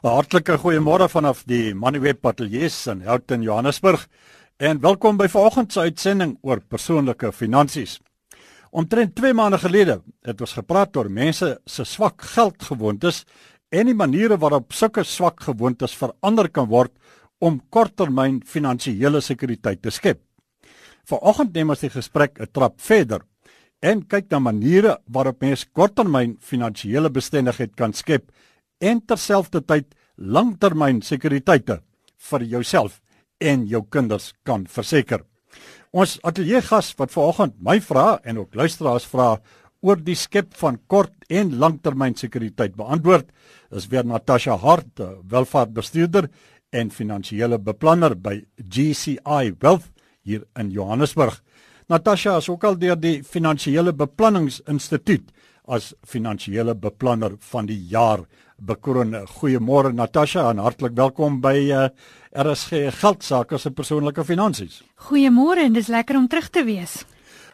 Hartlike goeiemôre vanaf die Moneyweb Ateljee in Houghton, Johannesburg. En welkom by vanoggend se uitsending oor persoonlike finansies. Omtrent 2 maande gelede het ons gepraat oor mense se swak geldgewoontes en die maniere waarop sulke swak gewoontes verander kan word om korttermyn finansiële sekuriteit te skep. Vanoggend neem ons die gesprek 'n trap verder en kyk na maniere waarop mens korttermyn finansiële bestendigheid kan skep en terselfdertyd langtermyn sekuriteite vir jouself en jou kinders kan verseker. Ons ateljee gas wat vanoggend my vra en ook luisteraars vra oor die skep van kort en langtermyn sekuriteit beantwoord is weer Natasha Hart, welvaartbestuurder en finansiële beplanner by GCI Wealth hier in Johannesburg. Natasha is ook al deur die Finansiële Beplanningsinstituut as finansiële beplanner van die jaar bekroon. Goeiemôre Natasha en hartlik welkom by uh, eh, RSG Geldsaake se persoonlike finansies. Goeiemôre en dis lekker om terug te wees.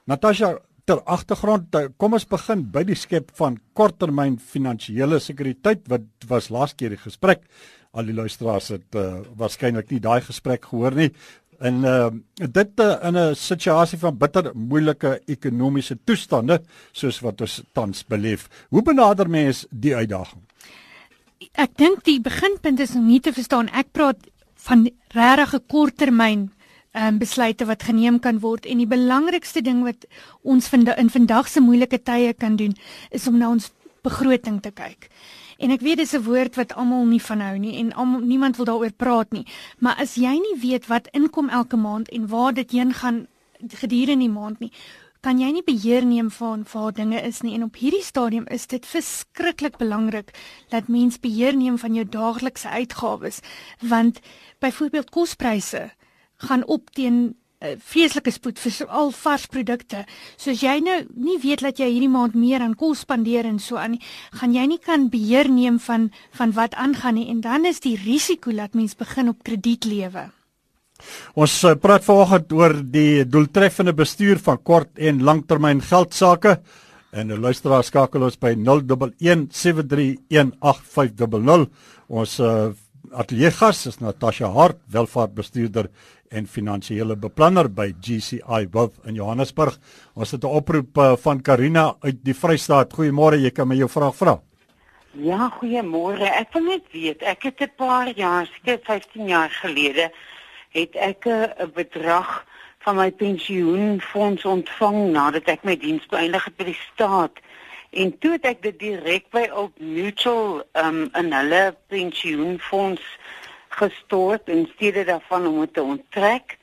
Natasha ter agtergrond eh, kom ons begin by die skep van korttermyn finansiële sekuriteit wat was laas keer die gesprek al die luisteraars het uh, waarskynlik nie daai gesprek gehoor nie en uh, dit uh, in 'n situasie van bitter moeilike ekonomiese toestande soos wat ons tans beleef hoe benader mens die uitdaging ek dink die beginpunt is om nie te verstaan. Ek praat van regte korttermyn um, besluite wat geneem kan word. En die belangrikste ding wat ons vind in vandag se moeilike tye kan doen is om na ons begroting te kyk. En ek weet dis 'n woord wat almal nie van hou nie en almal niemand wil daaroor praat nie, maar as jy nie weet wat inkom elke maand en waar dit heen gaan gedurende die maand nie, kan jy nie beheer neem van waar dinge is nie en op hierdie stadium is dit verskriklik belangrik dat mens beheer neem van jou daaglikse uitgawes want byvoorbeeld kospryse gaan op teen feeslike spoed vir al vars produkte. So as jy nou nie weet dat jy hierdie maand meer aan kos spandeer en so aan nie, gaan jy nie kan beheer neem van van wat aangaan nie en dan is die risiko dat mens begin op krediet lewe. Ons uh, praat vanoggend oor die doeltreffende bestuur van kort en langtermyn geldsaake. En nou luisteraar skakel ons by 0117318500. Ons uh, ateljee gas is Natasha Hart, welvaartbestuurder en finansiële beplanner by GCI Wealth in Johannesburg. Ons het 'n oproep uh, van Karina uit die Vrystaat. Goeiemôre, jy kan my jou vraag vra. Ja, goeiemôre. Ek wil net weet, ek het 'n paar jaar, seker 15 jaar gelede het ek 'n bedrag van my pensioenfonds ontvang nadat ek my diens beëindig het by die staat. En toe het ek dit direk by Old Mutual um in hulle pensioenfonds gestort in steede daarvan om te onttrek.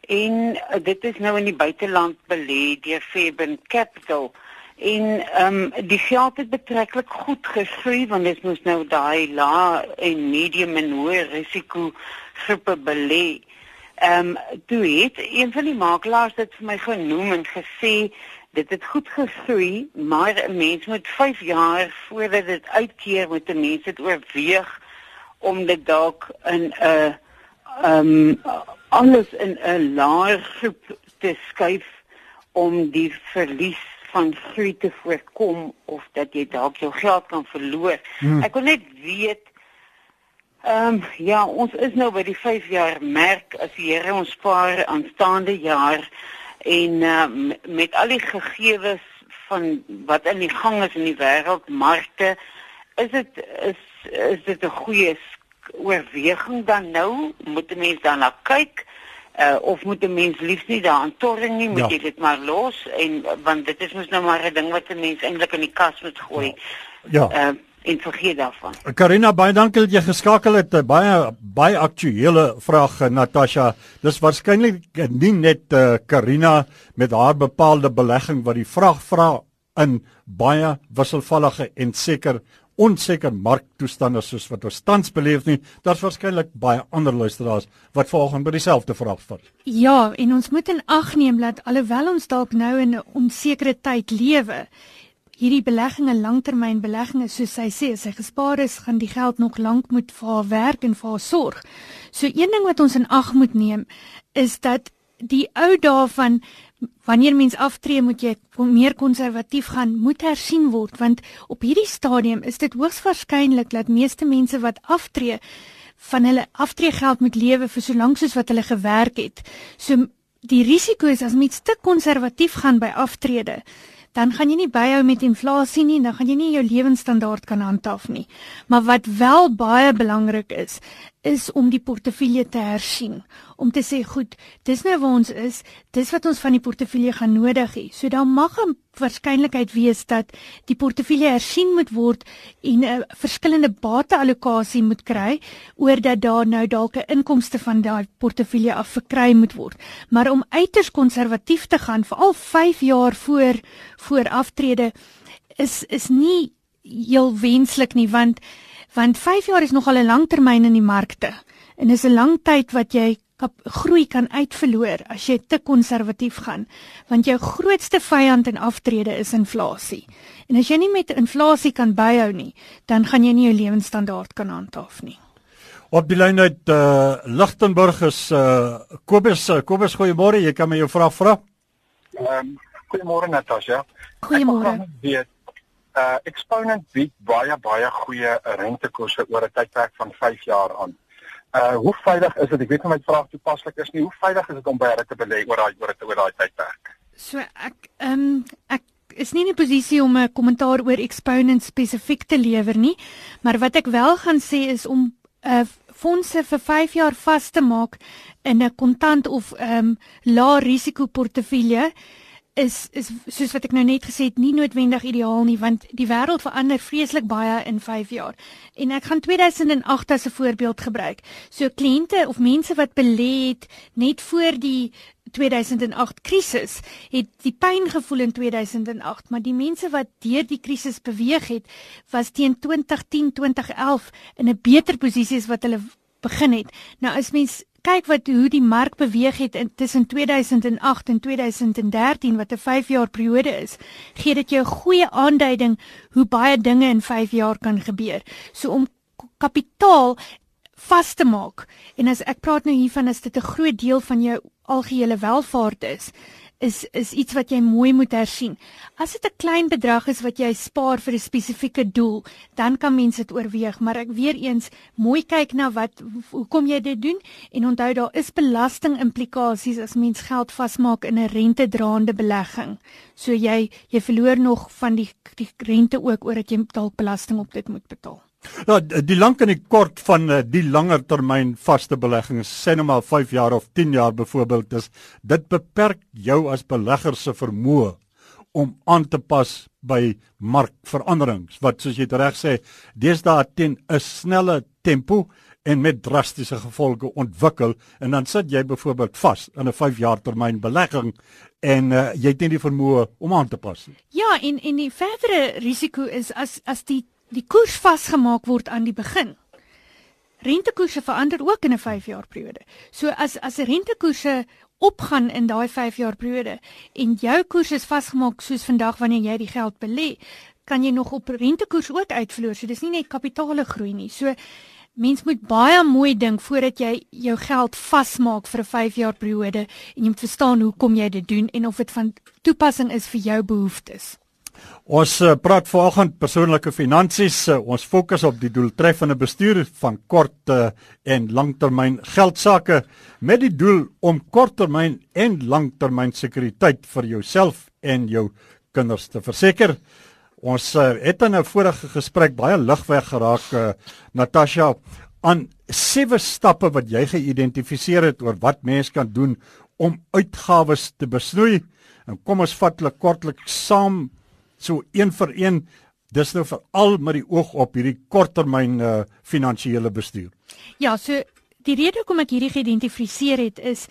En uh, dit is nou in die buiteland belê deur Fairbairn Capital. En ehm um, die geld het betreklik goed gegroei want dit moes nou daai lae en medium en hoë risiko groepe belê. Ehm um, toe het een van die makelaars dit vir my genoem en gesê dit het goed gegroei, maar 'n mens moet 5 jaar voordat dit uitkeer moet 'n mens dit oorweeg om dit dalk in 'n ehm um, alles in 'n laer groep te skuif om die verlies van groei te voorkom of dat jy dalk jou geld kan verloor. Hmm. Ek wil net weet Ehm um, ja, ons is nou by die 5 jaar merk as die Here ons spaar aanstaande jaar en uh, met al die gegevens van wat in die gang is in die wêreldmarkte is dit is is dit 'n goeie oorweging dan nou moet 'n mens dan na kyk uh, of moet 'n mens liefs nie daaraan torring nie moet ja. jy dit maar los en want dit is mos nou maar 'n ding wat 'n mens eintlik in die kas moet gooi ja, ja. Uh, en vergeet daarvan. Karina baie dankie dat jy geskakel het. Baie baie aktuelle vraag Natasha. Dis waarskynlik nie net uh, Karina met haar bepaalde belegging wat die vraag vra in baie wisselvallige en seker onseker marktoestande soos wat ons tans beleef nie. Daar's waarskynlik baie ander luisteraars wat volgens by dieselfde vraag vat. Ja, en ons moet in ag neem dat alhoewel ons dalk nou in 'n onsekere tyd lewe, hierdie beleggings langtermynbeleggings soos sy sê as hy gespaar is gaan die geld nog lank moet vir haar werk en vir haar sorg. So een ding wat ons in ag moet neem is dat die ou daarvan wanneer mens aftree moet jy meer konservatief gaan, moet hersien word want op hierdie stadium is dit hoogs waarskynlik dat meeste mense wat aftree van hulle aftreegeld moet lewe vir so lank soos wat hulle gewerk het. So die risiko is as mens te konservatief gaan by aftrede, dan gaan jy nie byhou met inflasie nie, dan gaan jy nie jou lewensstandaard kan handhaaf nie. Maar wat wel baie belangrik is, is om die portefeulje te hersien, om te sê goed, dis nou waar ons is, dis wat ons van die portefeulje gaan nodig hê. So dan mag 'n waarskynlikheid wees dat die portefeulje hersien moet word en 'n verskillende bateallokasie moet kry oor dat daar nou dalk 'n inkomste van daai portefeulje af verkry moet word. Maar om uiters konservatief te gaan vir al 5 jaar voor voor aftrede is is nie heel wenslik nie want want 5 jaar is nogal 'n lang termyn in die markte. En is 'n lang tyd wat jy groei kan uitverloor as jy te konservatief gaan. Want jou grootste vyand in aftrede is inflasie en as jy nie met inflasie kan byhou nie dan gaan jy nie jou lewensstandaard kan handhaaf nie. Op die lyn uit uh, Lichtenburg is uh, Kobus. Uh, Kobus goeiemôre jy kan my jou vraag vra ehm um, goeiemôre Natasha goeiemôre weet uh Exponent bied baie baie goeie rentekoerse oor 'n tydperk van 5 jaar aan. Uh hoe veilig is dit? Ek weet nie my vraag toepaslik is nie. Hoe veilig is dit om by hulle te belê oor daai oor oor daai tydperk? So ek ehm um, ek is nie in 'n posisie om 'n kommentaar oor Exponent spesifiek te lewer nie, maar wat ek wel gaan sê is om uh fondse vir 5 jaar vas te maak in 'n kontant of ehm um, lae risiko portefeulje is is soos wat ek nou net gesê het nie noodwendig ideaal nie want die wêreld verander vreeslik baie in 5 jaar. En ek gaan 2008 as 'n voorbeeld gebruik. So kliënte of mense wat belê het net voor die 2008 krisis het die pyn gevoel in 2008, maar die mense wat deur die krisis beweeg het, was teen 2010, 2011 in 'n beter posisie as wat hulle begin het. Nou as mens kyk wat hoe die mark beweeg het in tussen 2008 en 2013 wat 'n 5 jaar periode is, gee dit jou 'n goeie aanduiding hoe baie dinge in 5 jaar kan gebeur. So om kapitaal vas te maak en as ek praat nou hiervan as dit 'n groot deel van jou algehele welvaart is, is is iets wat jy mooi moet hersien. As dit 'n klein bedrag is wat jy spaar vir 'n spesifieke doel, dan kan mense dit oorweeg, maar ek weer eens mooi kyk na wat hoekom jy dit doen en onthou daar is belasting implikasies as mens geld vasmaak in 'n rentedraande belegging. So jy jy verloor nog van die die rente ook omdat jy dalk belasting op dit moet betaal. Ja, die lank en die kort van eh, die langer termyn vaste beleggings, sê nou maar 5 jaar of 10 jaar byvoorbeeld, is dit beperk jou as belegger se vermoë om aan te pas by markveranderings wat soos jy reg sê, deesdae teen 'n snelle tempo en met drastiese gevolge ontwikkel en dan sit jy byvoorbeeld vas in 'n 5 jaar termyn belegging en uh, jy het nie die vermoë om aan te pas nie. Ja, en en die verdere risiko is as as die die koers vasgemaak word aan die begin. Rentekoerse verander ook in 'n 5 jaar periode. So as as rentekoerse opgaan in daai 5 jaar periode en jou koers is vasgemaak soos vandag wanneer jy die geld belê, kan jy nog op rentekoers ook uitverloor. So dis nie net kapitaale groei nie. So mens moet baie mooi dink voordat jy jou geld vasmaak vir 'n 5 jaar periode en jy moet verstaan hoekom jy dit doen en of dit van toepassing is vir jou behoeftes. Ons uh, praat vanoggend persoonlike finansies. Uh, ons fokus op die doeltreffende bestuur van kort uh, en langtermyn geldsaake met die doel om korttermyn en langtermyn sekuriteit vir jouself en jou kinders te verseker. Ons uh, het in 'n vorige gesprek baie ligweg geraak uh, Natasha aan sewe stappe wat jy geïdentifiseer het oor wat mens kan doen om uitgawes te besnoei. En kom ons vat hulle kortlik saam so een vir een dis nou veral met die oog op hierdie korttermyn uh, finansiële bestuur. Ja, so die rede hoekom ek hierdie geïdentifiseer het is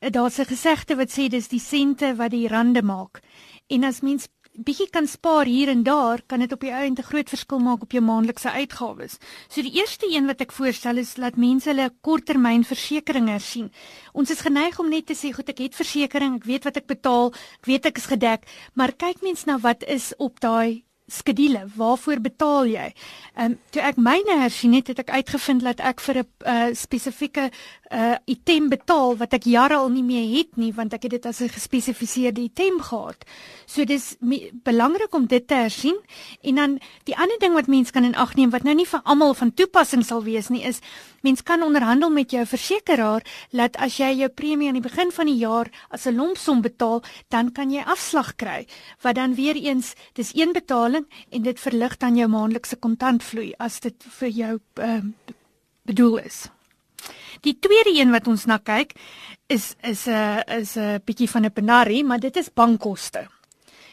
eh, daar's 'n gesegde wat sê dis die sente wat die rande maak. En as mens bietjie kan spaar hier en daar, kan dit op die einde 'n groot verskil maak op jou maandelikse uitgawes. So die eerste een wat ek voorstel is dat mense hulle korttermynversekering hersien. Ons is geneig om net te sê, "Goed, ek het versekerings, ek weet wat ek betaal, ek weet ek is gedek," maar kyk mens na wat is op daai skedule. Waarvoor betaal jy? Ehm um, toe ek myne hersien het, het ek uitgevind dat ek vir 'n uh, spesifieke uh, item betaal wat ek jare al nie meer het nie, want ek het dit as 'n gespesifiseerde item gehad. So dis belangrik om dit te hersien. En dan die ander ding wat mens kan in ag neem wat nou nie vir almal van toepassing sal wees nie, is mens kan onderhandel met jou versekeraar dat as jy jou premie aan die begin van die jaar as 'n lompsom betaal, dan kan jy afslag kry. Wat dan weer eens, dis een betaling en dit verlig dan jou maandelikse kontantvloei as dit vir jou uh, bedoel is. Die tweede een wat ons na kyk is is 'n uh, is 'n uh, bietjie van 'n penarie, maar dit is bankkoste.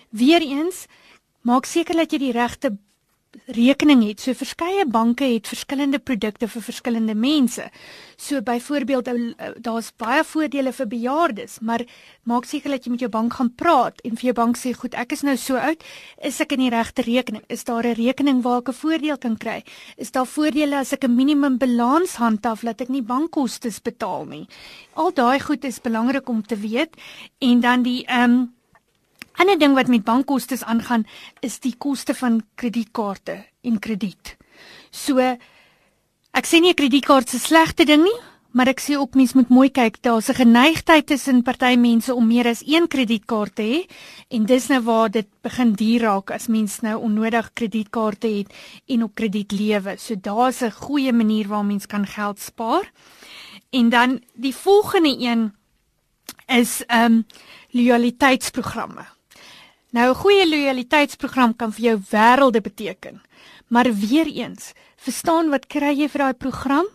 Weereens maak seker dat jy die regte rekening het. So verskeie banke het verskillende produkte vir verskillende mense. So byvoorbeeld daar's baie voordele vir bejaardes, maar maak seker dat jy met jou bank gaan praat en vir jou bank sê, "Goed, ek is nou so oud, is ek in die regte rekening? Is daar 'n rekening waar ek 'n voordeel kan kry? Is daar voordele as ek 'n minimum balans handhaaf dat ek nie bankkoste betaal nie?" Al daai goed is belangrik om te weet en dan die ehm um, ander ding wat met bankkoste aangaan is die koste van kredietkaarte en krediet. So ek sê nie 'n kredietkaart 'n slegte ding nie, maar ek sê ook mens moet mooi kyk. Daar's 'n geneigtheid tussen party mense om meer as een kredietkaart te hê en dis nou waar dit begin duur raak as mens nou onnodig kredietkaarte het en op krediet lewe. So daar's 'n goeie manier waar mens kan geld spaar. En dan die volgende een is ehm um, loyaliteitsprogramme. Nou 'n goeie loyaliteitsprogram kan vir jou wêrelde beteken. Maar weer eens, verstaan wat kry jy vir daai program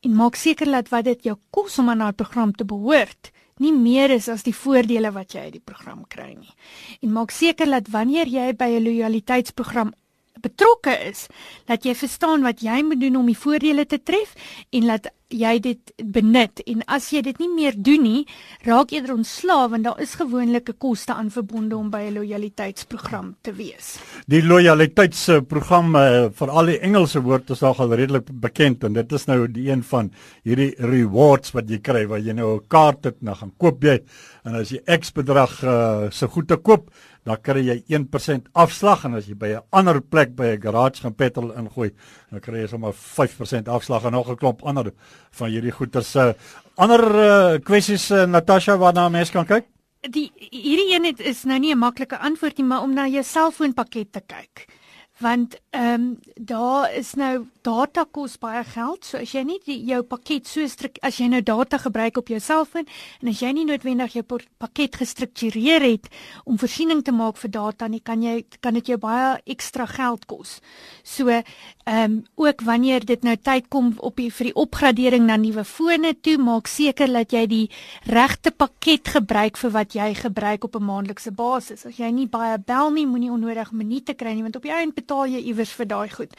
en maak seker dat wat dit jou kos om aan daai program te behoort, nie meer is as die voordele wat jy uit die program kry nie. En maak seker dat wanneer jy by 'n loyaliteitsprogram betrokke is, dat jy verstaan wat jy moet doen om die voordele te tref en dat jy dit benut en as jy dit nie meer doen nie, raak eerder ontslaaf want daar is gewoonlik 'n koste aan verbonde om by 'n loyaliteitsprogram te wees. Die loyaliteitsprogram uh, vir al die Engelse woorde is al redelik bekend en dit is nou die een van hierdie rewards wat jy kry waar jy nou 'n kaart het en dan gaan koop jy en as jy X bedrag uh, se goed te koop dan kry jy 1% afslag en as jy by 'n ander plek by 'n garage gaan petrol ingooi, dan kry jy sommer 5% afslag en nog 'n klomp ander van hierdie goeder se uh, ander uh, kwessies uh, Natasha waarna mense kan kyk. Die hierdie een het, is nou nie 'n maklike antwoord nie, maar om na jou selfoonpakket te kyk want ehm um, daar is nou data kos baie geld. So as jy nie die, jou pakket so strik as jy nou data gebruik op jou selfoon en as jy nie noodwendig jou pakket gestruktureer het om voorsiening te maak vir data nie, kan jy kan dit jou baie ekstra geld kos. So ehm um, ook wanneer dit nou tyd kom op die vir die opgradering na nuwe fone toe, maak seker dat jy die regte pakket gebruik vir wat jy gebruik op 'n maandelikse basis. As jy nie baie bel nie, moenie onnodig minute kry nie want op die einde betaal jy iewers vir daai goed.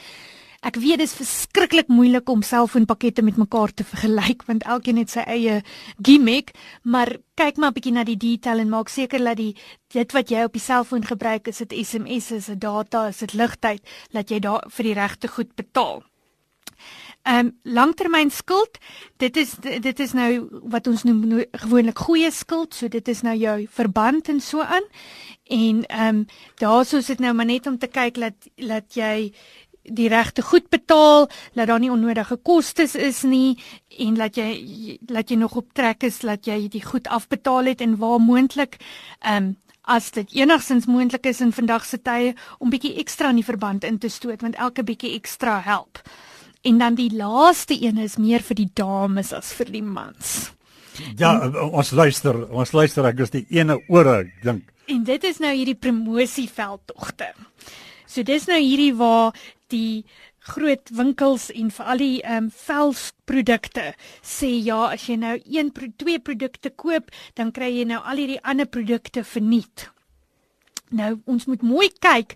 Ek weet dit is verskriklik moeilik om selfoonpakkette met mekaar te vergelyk want elkeen het sy eie gimmick, maar kyk maar 'n bietjie na die detail en maak seker dat die dit wat jy op die selfoon gebruik is dit SMS is dit data is dit ligtyd dat jy daar vir die regte goed betaal. Ehm um, langtermynskuld, dit is dit is nou wat ons noem nou, gewoonlik goeie skuld, so dit is nou jou verband en so aan. En ehm um, daarso is dit nou maar net om te kyk dat dat jy die regte goed betaal, dat daar nie onnodige kostes is nie en dat jy dat jy nog op trek is dat jy die goed afbetaal het en waar moontlik ehm um, as dit enigstens moontlik is in vandag se tye om bietjie ekstra in die verband in te stoot want elke bietjie ekstra help. En dan die laaste een is meer vir die dames as vir die mans. Ja, en, ons luister, ons luister ek is die ene ore, ek dink. En dit is nou hierdie promosieveldtogte. So dis nou hierdie waar die groot winkels en vir al die ehm um, velsprodukte sê ja, as jy nou een pro twee produkte koop, dan kry jy nou al hierdie ander produkte verniet. Nou ons moet mooi kyk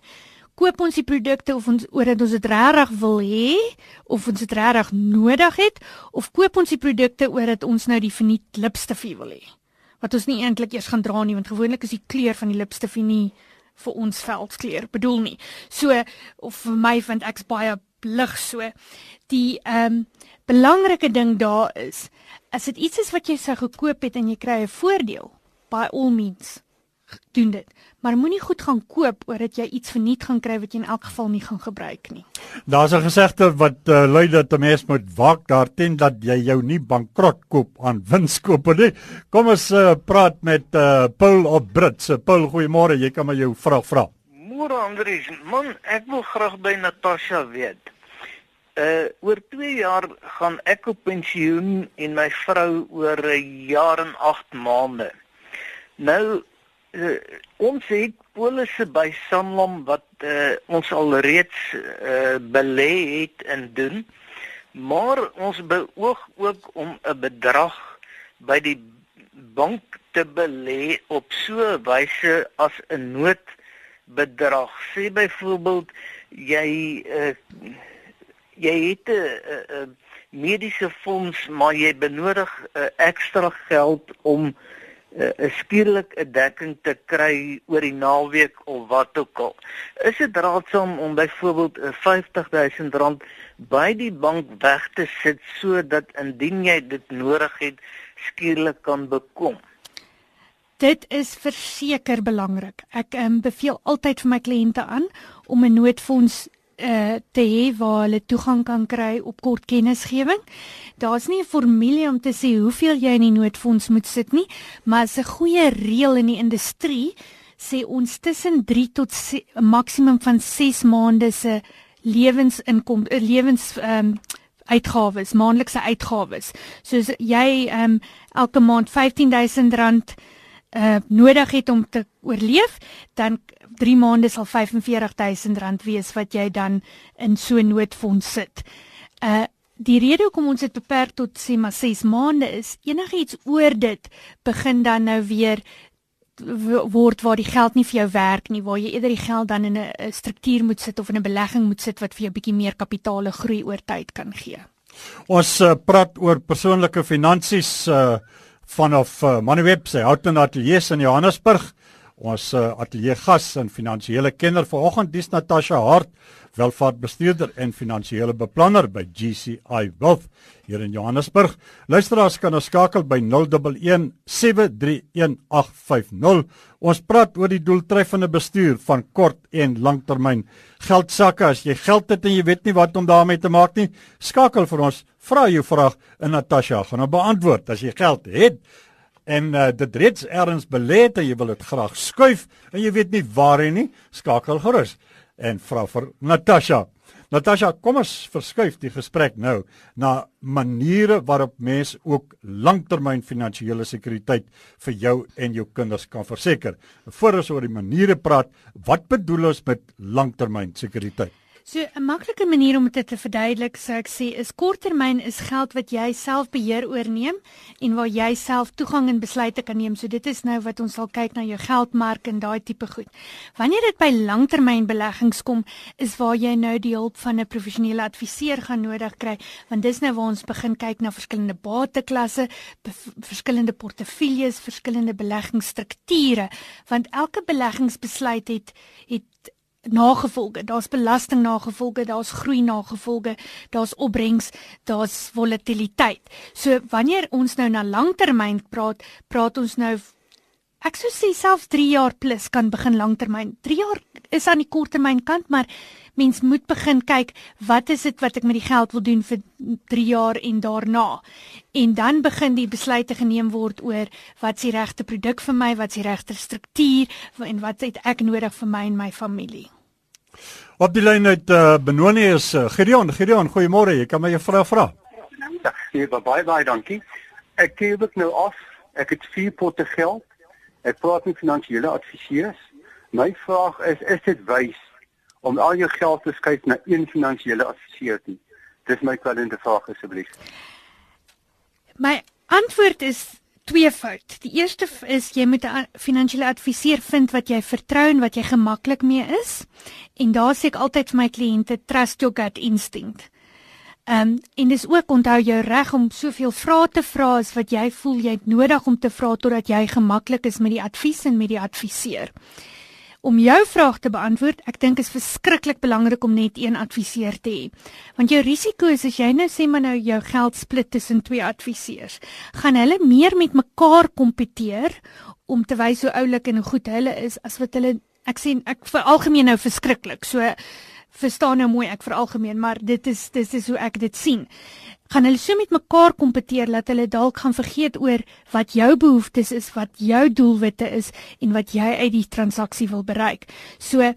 koop ons die produkte of ons oor dit ons dit regtig wil hê of ons dit regtig nodig het of koop ons die produkte oor dit ons nou die verniet lipstifie wil hê wat ons nie eintlik eers gaan dra nie want gewoonlik is die kleur van die lipstifie nie vir ons veldskleur bedoel nie. So of vir my vind ek's baie lig so die ehm um, belangrike ding daar is as dit iets is wat jy sou gekoop het en jy kry 'n voordeel by all means doen dit. Maar moenie goed gaan koop omdat jy iets verniet gaan kry wat jy in elk geval nie gaan gebruik nie. Daar's 'n gesegde wat uh, lui dat 'n mens moet waak daarteen dat jy jou nie bankrot koop aan winskoope nie. Kom ons uh, praat met uh, Paul op Brits. Uh, Paul, goeiemôre. Jy kan my jou vraag vra. Môre Andries, man, ek wil graag by Natasha weet. Uh oor 2 jaar gaan ek op pensioen en my vrou oor 'n jaar en 8 maande. Nou uh, ons het polisse by Sanlam wat uh, ons al reeds uh, belê het en doen. Maar ons beoog ook om 'n bedrag by die bank te belê op so 'n wyse as 'n noodbedrag. Sê byvoorbeeld jy uh, jy het 'n mediese fonds maar jy benodig uh, ekstra geld om uh, skielik 'n dekking te kry oor die naweek of wat ook al. Is dit raadsaam om byvoorbeeld 'n R50000 by die bank weg te sit sodat indien jy dit nodig het skielik kan bekom? Dit is verseker belangrik. Ek um, beveel altyd vir my kliënte aan om 'n noodfonds uh te hê waar hulle toegang kan kry op kort kennisgewing. Daar's nie 'n formule om te sê hoeveel jy in die noodfonds moet sit nie, maar 'n goeie reël in die industrie sê ons tussen 3 tot 'n maksimum van 6 maande se lewensinkom eh, lewens ehm um, uitgawes, maandelikse uitgawes. Soos jy ehm um, elke maand R15000 uh nodig het om te oorleef, dan 3 maande sal R45000 wees wat jy dan in so 'n noodfonds sit. Uh die rede hoekom ons dit beperk tot sê maar 6 maande is enigiets oor dit begin dan nou weer word waar die geld nie vir jou werk nie waar jy eerder die geld dan in 'n struktuur moet sit of in 'n belegging moet sit wat vir jou bietjie meer kapitaal groei oor tyd kan gee. Ons uh, praat oor persoonlike finansies uh, vanaf uh, Moneyweb se Houghton Atelier in Johannesburg. Ons uh, ateljee gas en finansiële kenner vanoggend dis Natasha Hart, welvaartbestuurder en finansiële beplanner by GCI Wealth hier in Johannesburg. Luisteraars kan ons skakel by 011 731 Ons praat oor die doeltreffende bestuur van kort en langtermyn geldsakke. As jy geld het en jy weet nie wat om daarmee te maak nie, skakel vir ons. Vra jou vraag en Natasha gaan hom beantwoord. As jy geld het, en uh, dit reeds ergens belê en jy wil dit graag skuif en jy weet nie waarheen nie, skakel gerus en vra vir Natasha. Natasha, kom ons verskuif die gesprek nou na maniere waarop mens ook langtermyn finansiële sekuriteit vir jou en jou kinders kan verseker. Voordat ons oor die maniere praat, wat bedoel ons met langtermyn sekuriteit? So 'n maklike manier om dit te verduidelik, sou ek sê, is korttermyn is geld wat jy self beheer oorneem en waar jy self toegang en besluite kan neem. So dit is nou wat ons sal kyk na jou geldmark en daai tipe goed. Wanneer dit by langtermynbeleggings kom, is waar jy nou die hulp van 'n professionele adviseur gaan nodig kry, want dis nou waar ons begin kyk na verskillende bateklasse, verskillende portefeuilles, verskillende beleggingsstrukture, want elke beleggingsbesluit het het nagevolge, daar's belasting nagevolge, daar's groei nagevolge, daar's opbrengs, daar's volatiliteit. So wanneer ons nou na langtermyn praat, praat ons nou ek sou sê selfs 3 jaar plus kan begin langtermyn. 3 jaar is aan die korttermyn kant, maar mens moet begin kyk wat is dit wat ek met die geld wil doen vir 3 jaar en daarna. En dan begin die besluite geneem word oor wat is die regte produk vir my, wat is die regte struktuur en wat het ek nodig vir my en my familie. Op die lyn uit uh, Benoni is uh, Gideon. Gideon, goeiemôre. Jy kan my 'n vraag vra. Ja, nee, baie baie dankie. Ek gee dit nou af. Ek het vier potte geld. Ek praat met finansiële adviseurs. My vraag is, is dit wys om al jou geld te skuif na een finansiële adviseur toe? Dis my kwaliteit vraag asseblief. My antwoord is twee fout. Die eerste is jy moet 'n finansiële adviseur vind wat jy vertrou en wat jy gemaklik mee is. En daar sê ek altyd vir my kliënte trust your gut instinct. Ehm um, en dis ook onthou jou reg om soveel vrae te vra as wat jy voel jy het nodig om te vra totdat jy gemaklik is met die advies en met die adviseur. Om jou vraag te beantwoord, ek dink is verskriklik belangrik om net een adviseur te hê. Want jou risiko is as jy nou sê maar nou jou geld split tussen twee adviseurs, gaan hulle meer met mekaar kompeteer om te wys hoe oulik en hoe goed hulle is as wat hulle ek sien ek vir algemeen nou verskriklik. So verstaan nou mooi ek vir algemeen, maar dit is dit is hoe ek dit sien. Gaan hulle so met mekaar kompeteer dat hulle dalk gaan vergeet oor wat jou behoeftes is, wat jou doelwitte is en wat jy uit die transaksie wil bereik. So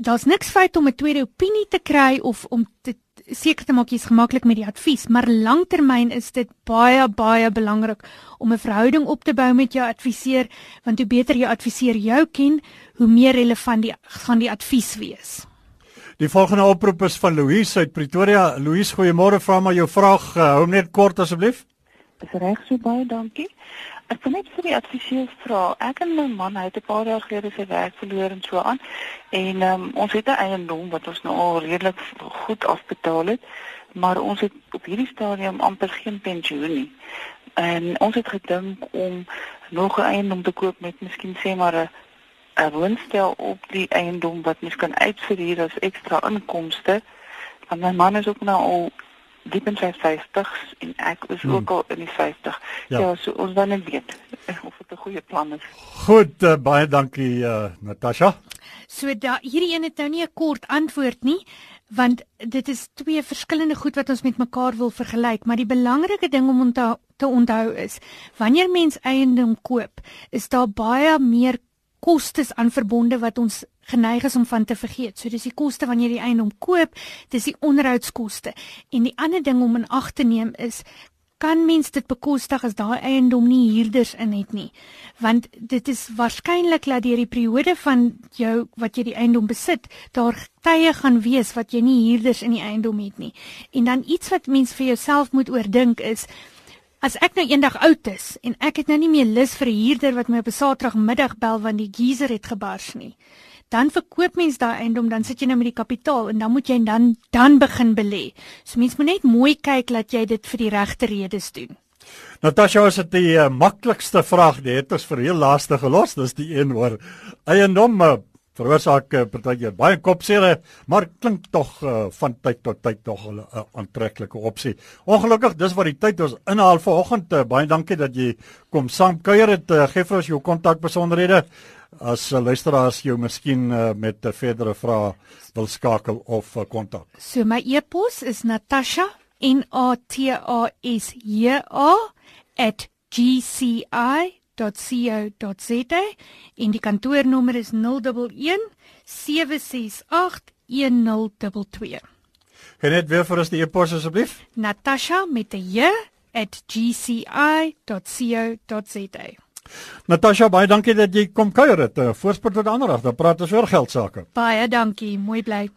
daar's niks fout om 'n tweede opinie te kry of om te seker te maak jy's gemaklik met die advies, maar langtermyn is dit baie baie belangrik om 'n verhouding op te bou met jou adviseur, want hoe beter jou adviseur jou ken, hoe meer relevant die gaan die advies wees. Die volgende oproep is van Louise uit Pretoria. Louise, goeiemôre. Vra maar jou vraag. Uh, hou net kort asseblief. Dis reg so baie, dankie. Ek wil net vir die adviseur vra. Ek en my man het 'n paar jaar gelede sy werk verloor en so aan. En um, ons het 'n eiendom wat ons nou al redelik goed afbetaal het, maar ons het op hierdie stadium amper geen pensioen nie. En ons het gedink om nog 'n eiendom te koop met miskien sê maar 'n 'n woonstel op die eiendom wat mens kan uitverhuur as ekstra inkomste. Want my man is ook nou al diep in sy 50s en ek is hmm. ook al in die 50. Ja, ja so ons dan net weet of dit 'n goeie plan is. Goed, uh, baie dankie uh, Natasha. So da hierdie een het nou nie 'n kort antwoord nie want dit is twee verskillende goed wat ons met mekaar wil vergelyk, maar die belangrike ding om onthou, te onthou is wanneer mens eiendom koop, is daar baie meer kostes aan verbonde wat ons geneig is om van te vergeet. So dis die koste wanneer jy die eiendom koop, dis die onderhoudskoste. En die ander ding om in ag te neem is kan mens dit bekostig as daai eiendom nie huurders in het nie want dit is waarskynlik dat deur die periode van jou wat jy die eiendom besit daar tye gaan wees wat jy nie huurders in die eiendom het nie en dan iets wat mens vir jouself moet oordink is As ek nou eendag oud is en ek het nou nie meer lus vir 'n huurder wat my op 'n Saterdagmiddag bel want die geyser het gebars nie. Dan verkoop mens daai eiendom, dan sit jy nou met die kapitaal en dan moet jy dan dan begin belê. So mens moet net mooi kyk dat jy dit vir die regte redes doen. Natasha, as dit die uh, maklikste vraag het, is vir heel laaste gelos, dis die een oor eiendom. Veroorsaak uh, partykeer baie kopseer, maar klink tog uh, van tyd tot tyd tog 'n uh, aantreklike opsie. Ongelukkig, dis wat die tyd ons inhaal vanoggend. Uh, baie dankie dat jy kom saam kuier het. Uh, gee vir ons jou kontak besonderhede as uh, luisteraars jou miskien uh, met 'n uh, verdere vrae wil skakel of kontak. Uh, so my e-pos is natasha n a t a s j a @gci www.co.za en die kantoornommer is 011 768 1022. Kan net weer vir ons die e-pos asseblief? Natasha met 'n j @gci.co.za. Natasha, baie dankie dat jy kom kuier het. Voorspoed tot ander dag. Dan praat ons oor geld sake. Baie dankie. Mooi bly.